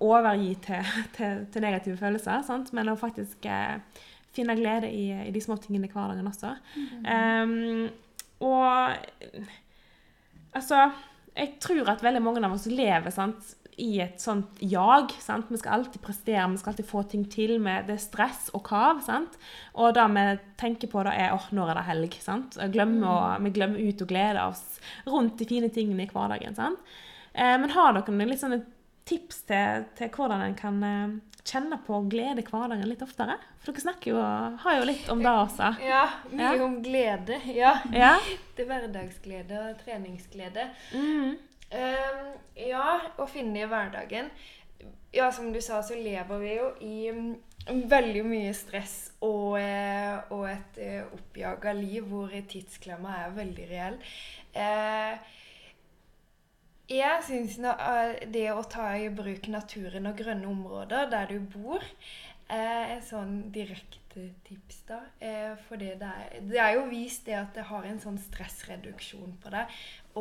overgi til, til, til negative følelser, sant? men å faktisk eh, finne glede i, i de små tingene i hverdagen også. Em, og altså Jeg tror at veldig mange av oss lever sant, i et sånt jag. Sant? Vi skal alltid prestere, vi skal alltid få ting til. Med, det er stress og kav. Sant? Og det vi tenker på, da er åh, når er det helg? Sant? Glemmer å, vi glemmer ut og gleder oss rundt de fine tingene i hverdagen. Sant? Eh, men har dere litt sånn sånne tips til, til hvordan en kan eh, kjenne på glede i hverdagen litt oftere? For dere snakker jo, har jo litt om det også. Ja, mye Ja. om glede. Ja. Ja? Det er hverdagsglede og treningsglede. Mm. Um, ja, å finne i hverdagen. Ja, som du sa, så lever vi jo i mm, veldig mye stress og, eh, og et eh, oppjaga liv hvor tidsklemma er veldig reell. Eh, jeg syns det å ta i bruk naturen og grønne områder der du bor, er et sånn direkte tips, da. Eh, for det, er, det er jo vist det at det har en sånn stressreduksjon på deg.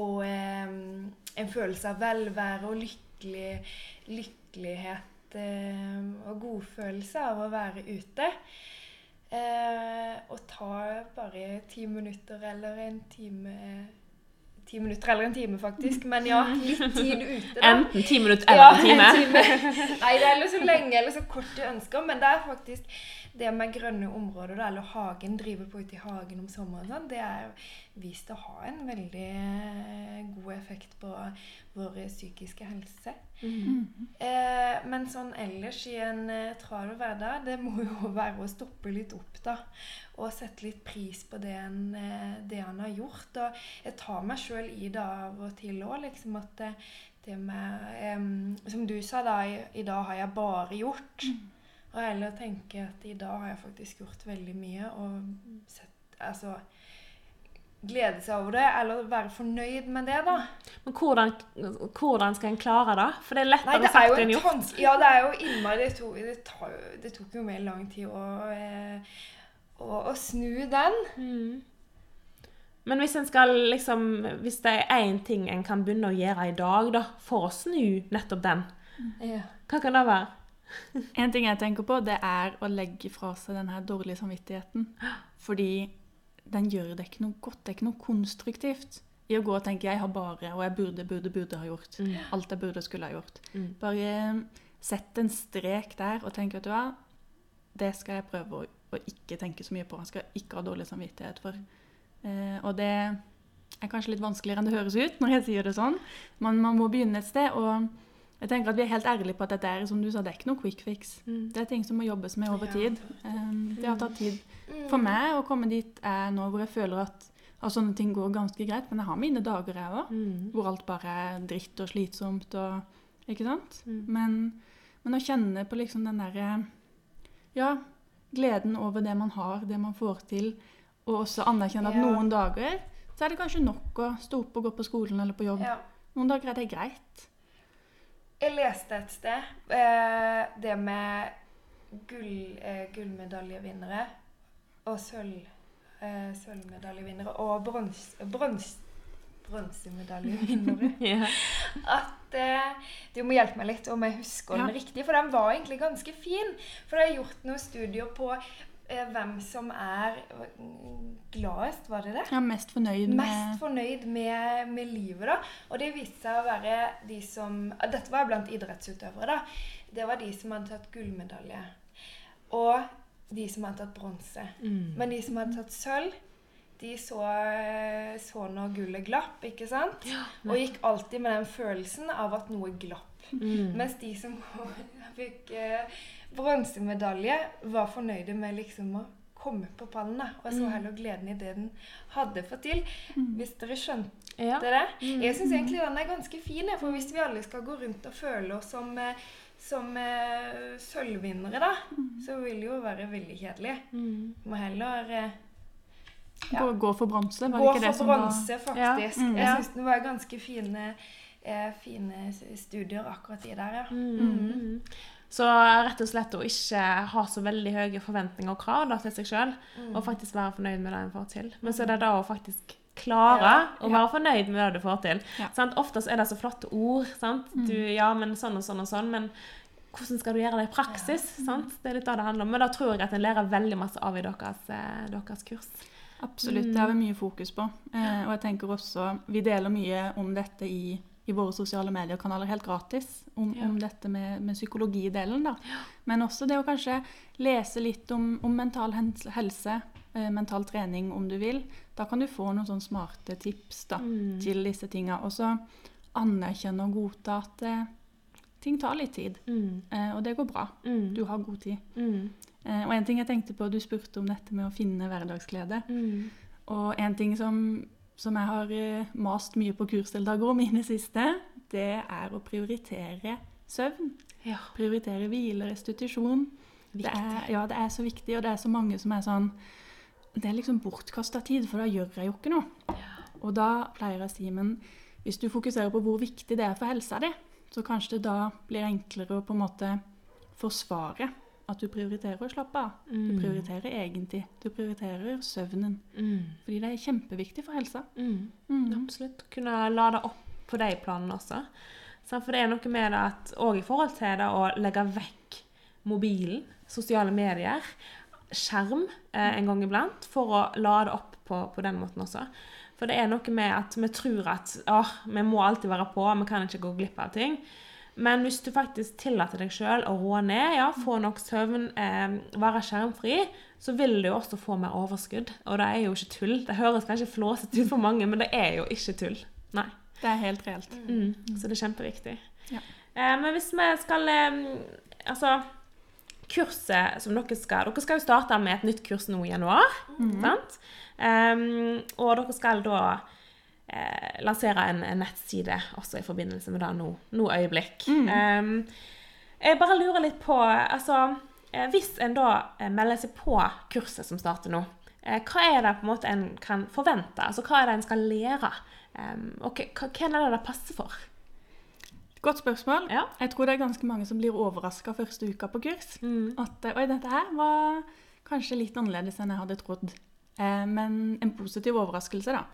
Og eh, en følelse av velvære og lykkelig, lykkelighet eh, og godfølelse av å være ute. Eh, og ta bare ti minutter eller en time ti minutter eller en time, faktisk. Men ja, litt tid ute, da. Enten ti minutter Ja, eller en time. en time. Nei, det er så lenge eller så kort du ønsker, men det er faktisk det med grønne områder, da, eller hagen, drive på ute i hagen om sommeren, sånn, det er vist å ha en veldig eh, god effekt på vår psykiske helse. Eh, men sånn ellers i en eh, travel hverdag, det må jo være å stoppe litt opp, da. Og sette litt pris på det en, eh, det en har gjort. Og jeg tar meg sjøl i det av og til òg, liksom at det, det med Som du sa, da, i, i dag har jeg bare gjort. Og heller tenke at i dag har jeg faktisk gjort veldig mye, og sett Altså glede seg over det, eller være fornøyd med det, da. Men hvordan, hvordan skal en klare det? For det er Nei, lettere det er sagt enn en gjort. Ja, det er jo innmari det, tok- det, tar det tok jo mer lang tid å, eh, å, å snu den. Mm. Men hvis en skal liksom Hvis det er én ting en kan begynne å gjøre i dag da, for å snu nettopp den, mm. hva kan det være? En ting jeg tenker på, det er å legge fra seg den her dårlige samvittigheten. Fordi den gjør det ikke noe godt. Det er ikke noe konstruktivt i å gå og tenke 'jeg har bare', og 'jeg burde, burde, burde ha gjort'. Mm. Alt jeg burde, skulle ha gjort. Mm. Bare sett en strek der og tenk, vet du hva, det skal jeg prøve å, å ikke tenke så mye på. Jeg skal ikke ha dårlig samvittighet for. Eh, og det er kanskje litt vanskeligere enn det høres ut når jeg sier det sånn. Men man må begynne et sted. og jeg tenker at Vi er helt ærlige på at dette er som du sa, det er ikke noe quick fix. Mm. Det er ting som må jobbes med over tid. Um, det har tatt tid Mm. for meg å komme dit jeg nå hvor jeg føler at, og sånne ting går ganske greit. Men jeg har mine dager, jeg òg, Mm. hvor alt bare er dritt og slitsomt. og Ikke sant? Mm. Men, men å kjenne på liksom den derre Ja, gleden over det man har, det man får til, og også anerkjenne at Ja. noen dager så er det kanskje nok å stå opp og gå på skolen eller på jobb. Ja. Noen dager er det greit. Jeg leste et sted eh, det med gull, eh, gullmedaljevinnere og sølv, eh, sølvmedaljevinnere og brons, brons, bronsemedaljevinnere. yeah. At eh, Du må hjelpe meg litt om jeg husker den Ja. riktig, for den var egentlig ganske fin. For det er gjort noen studier på hvem som er gladest, var det det? Er mest fornøyd med Mest fornøyd med, med livet, da. Og det viste seg å være de som Dette var blant idrettsutøvere, da. Det var de som hadde tatt gullmedalje. Og de som hadde tatt bronse. Mm. Men de som hadde tatt sølv, de så, så når gullet glapp, ikke sant? Og gikk alltid med den følelsen av at noe glapp. Mm. Mens de som fikk eh, bronsemedalje, var fornøyde med liksom å komme på pallen. da, Og så Mm. heller gleden i det den hadde fått til. Hvis dere skjønte Ja. det? Mm. Jeg syns egentlig den er ganske fin. For hvis vi alle skal gå rundt og føle oss som, eh, som eh, sølvvinnere, da, så vil det jo være veldig kjedelig. Mm. Må heller eh, Ja. gå, gå for bronse. Var det gå ikke det for som var bronse, Ja. faktisk. Mm. Jeg Ja. syns den var ganske fine, eh, fine studier akkurat de der, ja. Mm. Mm. Så rett og slett å ikke ha så veldig høye forventninger og krav da, til seg sjøl, Mm. og faktisk være fornøyd med det en får til. Men så er det da å faktisk klare Ja, å ja. være fornøyd med det du får til. Ja. Sant? Ofte er det så flotte ord. Sant? Mm. Du, ja, men sånn og sånn og sånn. Men hvordan skal du gjøre det i praksis? Sant? Det er litt det det handler om. Men da tror jeg at en lærer veldig masse av i deres, eh, deres kurs. Absolutt, det har vi mye fokus på. Eh, og jeg tenker også, Vi deler mye om dette i, i våre sosiale mediekanaler helt gratis. Om, Ja. om dette med, med psykologidelen. da. Men også det å kanskje lese litt om, om mental helse, eh, mental trening om du vil. Da kan du få noen sånne smarte tips da, Mm. til disse tinga. Og så anerkjenne og godta at eh, ting tar litt tid. Mm. Eh, og det går bra. Mm. Du har god tid. Mm. Eh, og en ting jeg tenkte på, Du spurte om dette med å finne hverdagsglede. Mm. Og en ting som, som jeg har eh, mast mye på kursdeltakere om i det siste, det er å prioritere søvn. Ja. Prioritere hvile, restitusjon. Det er, ja, det er så viktig, og det er så mange som er sånn Det er liksom bortkasta tid, for da gjør jeg jo ikke noe. Og da pleier jeg å si, men hvis du fokuserer på hvor viktig det er for helsa di, så kanskje det da blir enklere å på en måte forsvare at du prioriterer å slappe av. Du Mm. prioriterer egentid. Du prioriterer søvnen. Mm. Fordi det er kjempeviktig for helsa. Mm. Mm. Absolutt. Kunne lade opp på de planene også. For det er noe med det at òg i forhold til det å legge vekk mobilen, sosiale medier, skjerm eh, en gang iblant, for å lade opp på, på den måten også. For det er noe med at vi tror at å, vi må alltid være på, vi kan ikke gå glipp av ting. Men hvis du faktisk tillater deg sjøl å roe ned, ja, få nok søvn, eh, være skjermfri, så vil du jo også få mer overskudd. Og det er jo ikke tull. Det høres kanskje flåsete ut for mange, men det er jo ikke tull. Nei. Det er helt reelt. Mm. Så det er kjempeviktig. Ja. Eh, men hvis vi skal eh, Altså, kurset som dere skal Dere skal jo starte med et nytt kurs nå i januar. sant? Um, og dere skal da eh, lansere en, en nettside også i forbindelse med det nå, nå øyeblikk. Em, jeg bare lurer litt på altså, eh, Hvis en da eh, melder seg på kurset som starter nå, eh, hva er det på en måte en kan forvente? Altså, Hva er det en skal lære? Um, og hvem er det det passer for? Godt spørsmål. Ja. Jeg tror det er ganske mange som blir overraska første uka på kurs. At eh, oi, dette her var kanskje litt annerledes enn jeg hadde trodd. Eh, men en positiv overraskelse, da.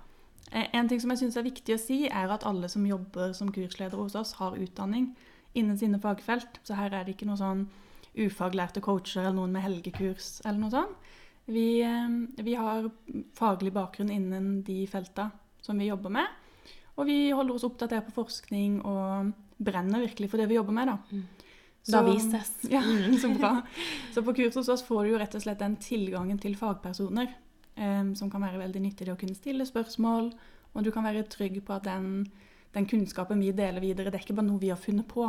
Eh, en ting som jeg syns er viktig å si, er at alle som jobber som kursleder hos oss, har utdanning innen sine fagfelt. Så her er det ikke noen sånn ufaglærte coacher eller noen med helgekurs eller noe sånt. Vi, eh, vi har faglig bakgrunn innen de felta som vi jobber med. Og vi holder oss oppdatert på forskning og brenner virkelig for det vi jobber med, da. Da vises. Ja, så bra. Så på kurs hos oss får du jo rett og slett den tilgangen til fagpersoner eh, som kan være veldig nyttig det å kunne stille spørsmål, og du kan være trygg på at den, den kunnskapen vi deler videre, det er ikke bare noe vi har funnet på.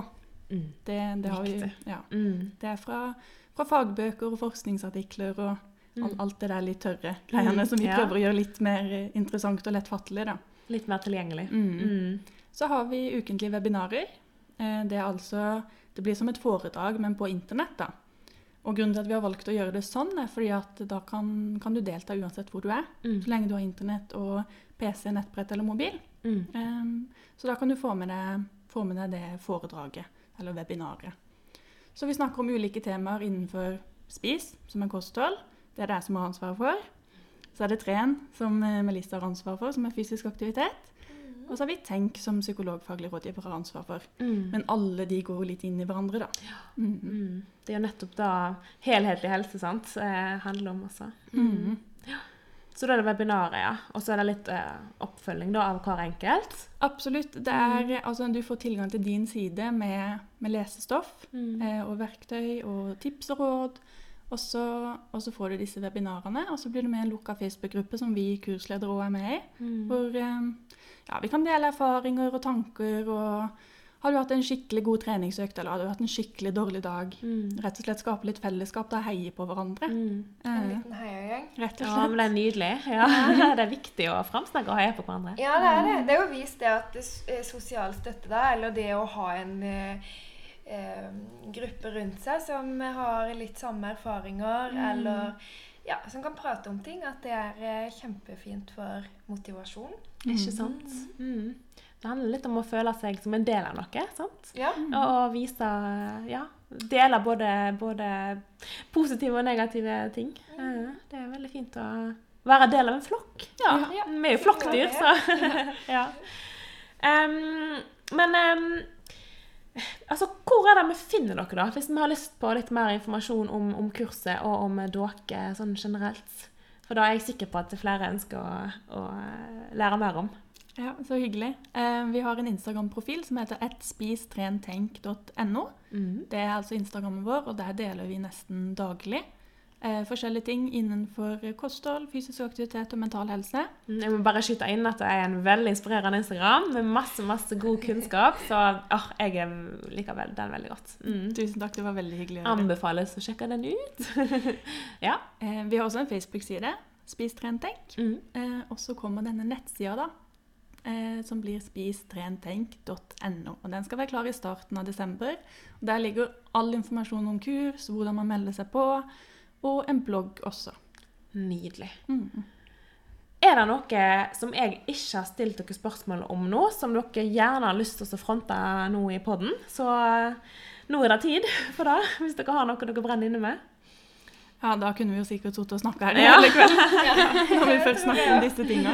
Mm. Det, det, har vi, ja, Mm. det er fra, fra fagbøker og forskningsartikler og Mm. all, alt det der litt tørre greiene som vi ja. prøver å gjøre litt mer interessant og lettfattelig. da. Litt mer tilgjengelig. Mm. Mm. Så har vi ukentlige webinarer. Eh, Det er altså Det blir som et foredrag, men på internett, da. Og grunnen til at vi har valgt å gjøre det sånn, er fordi at da kan, kan du delta uansett hvor du er. Mm. Så lenge du har internett og PC, nettbrett eller mobil. Mm. Um, Så da kan du få med deg, få med deg det foredraget, eller webinaret. Så vi snakker om ulike temaer innenfor spis, som er kosthold. Det er det jeg som har ansvaret for. Så er det tren, som eh, Melissa har ansvar for, som er fysisk aktivitet. Og så har vi tenk, som psykologfaglig rådgiver har ansvar for. Mm. Men alle de går litt inn i hverandre, da. Mm. Mm. Det er jo nettopp da helhetlig helse sant, eh, handler om også. Mm. Så da er det webinaret, ja. Og så er det litt eh, oppfølging da, av hver enkelt. Absolutt. Det er, altså, du får tilgang til din side med, med lesestoff Mm. eh, og verktøy og tips og råd. Og så, og så får du disse webinarene, og så blir du med i en lukka Facebook-gruppe som vi kursledere òg er med i. Mm. Hvor eh, ja, vi kan dele erfaringer og tanker. og Har du hatt en skikkelig god treningsøkt eller har du hatt en skikkelig dårlig dag? Mm. Rett og slett skape litt fellesskap, da heie på hverandre. Mm. En Eh, liten heiagjeng. rett og Ja, men det er nydelig. Ja. det er viktig å framsnakke og heie på hverandre. Ja, det er det. Det er jo vist det at det, eh, sosial støtte, da, eller det å ha en eh, eh, gruppe rundt seg som har litt samme erfaringer, eller ja, som kan prate om ting, at det er eh, kjempefint for motivasjon. Ikke sant? Mm. Det handler litt om å føle seg som en del av noe. sant? Ja. Og, og vise Ja. Dele både, både positive og negative ting. Ja, det er veldig fint å være del av en flokk. Ja, Ja. Vi er jo flokkdyr, så ja. Um, men em, altså, hvor er det vi finner dere, da? Hvis vi har lyst på litt mer informasjon om, om kurset og om dere sånn generelt. For da er jeg sikker på at er flere ønsker å, å eh, lære mer om. Ja, Så hyggelig. Eh, vi har en Instagram-profil som heter ettspisTrenTenk.no. Mm. Det er altså Instagrammen vår, og der deler vi nesten daglig eh, forskjellige ting innenfor kosthold, fysisk aktivitet og mental helse. Mm, Jeg må bare skyte inn at det er en veldig inspirerende Instagram med masse masse god kunnskap. Så oh, jeg er liker den veldig godt. Mm. Tusen takk, det var veldig hyggelig. Anbefales å sjekke den ut. ja. Eh, vi har også en Facebook-side, Spis, tren, tenk. Mm. Eh, og så kommer denne nettsida, da. Eh, som blir spistrentenk.no. Og Den skal være klar i starten av desember. Der ligger all informasjon om kurs, hvordan man melder seg på, og en blogg også. Nydelig. Mm. Er det noe som jeg ikke har stilt dere spørsmål om nå, som dere gjerne har lyst til å fronte nå i podden, så eh, nå er det tid for det. Hvis dere har noe dere brenner inne med. Ja, da kunne vi jo sikkert sittet og snakka her Ja. hele kvelden. Når vi først snakker om disse tinga.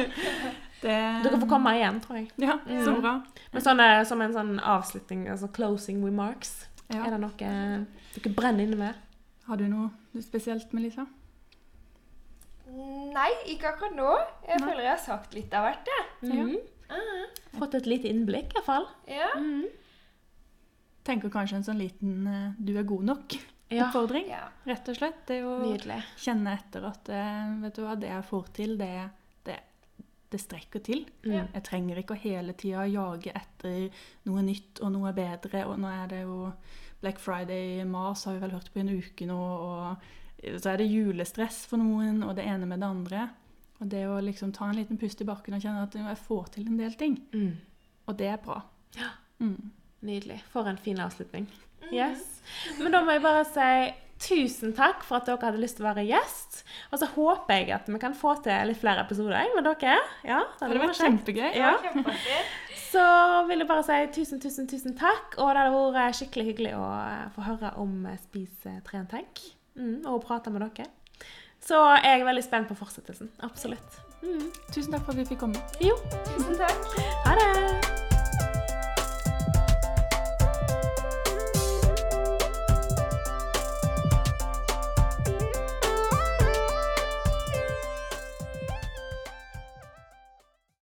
Det... Dere får komme igjen, tror jeg. Ja, så Mm. bra. Men sånn, som en sånn avslutning, altså closing remarks. Ja. Er det noe dere brenner inne med? Har du noe spesielt, Melissa? Nei, ikke akkurat nå. Jeg føler jeg har sagt litt av hvert, jeg. Mhm. Fått et lite innblikk, i hvert fall. Ja. Tenker kanskje en sånn liten eh, 'du er god nok'-oppfordring. ja. Rett og slett. Det å Nydelig. kjenne etter at eh, vet du hva, det jeg får til, det, det, det strekker til. Mm. Jeg trenger ikke å hele tida jage etter noe nytt og noe bedre. Og nå er det jo Black Friday-mas har vi vel hørt på i en uke nå. Og så er det julestress for noen, og det ene med det andre. Og det å liksom ta en liten pust i bakken og kjenne at jeg får til en del ting. Mm. Og det er bra. Ja. Mm. Nydelig. For en fin avslutning. Yes. Men da må jeg bare si tusen takk for at dere hadde lyst til å være gjest. Og så håper jeg at vi kan få til litt flere episoder med dere. Ja, Det hadde vært kjempegøy. Ja. Så vil jeg bare si tusen, tusen, tusen takk. Og det hadde vært skikkelig hyggelig å eh, få høre om eh, Spis, eh, tren, tenk. Mm, og prate med dere. Så jeg er veldig spent på fortsettelsen. Absolutt. Mm. Tusen takk for at vi fikk komme. Jo, Tusen takk. ha det!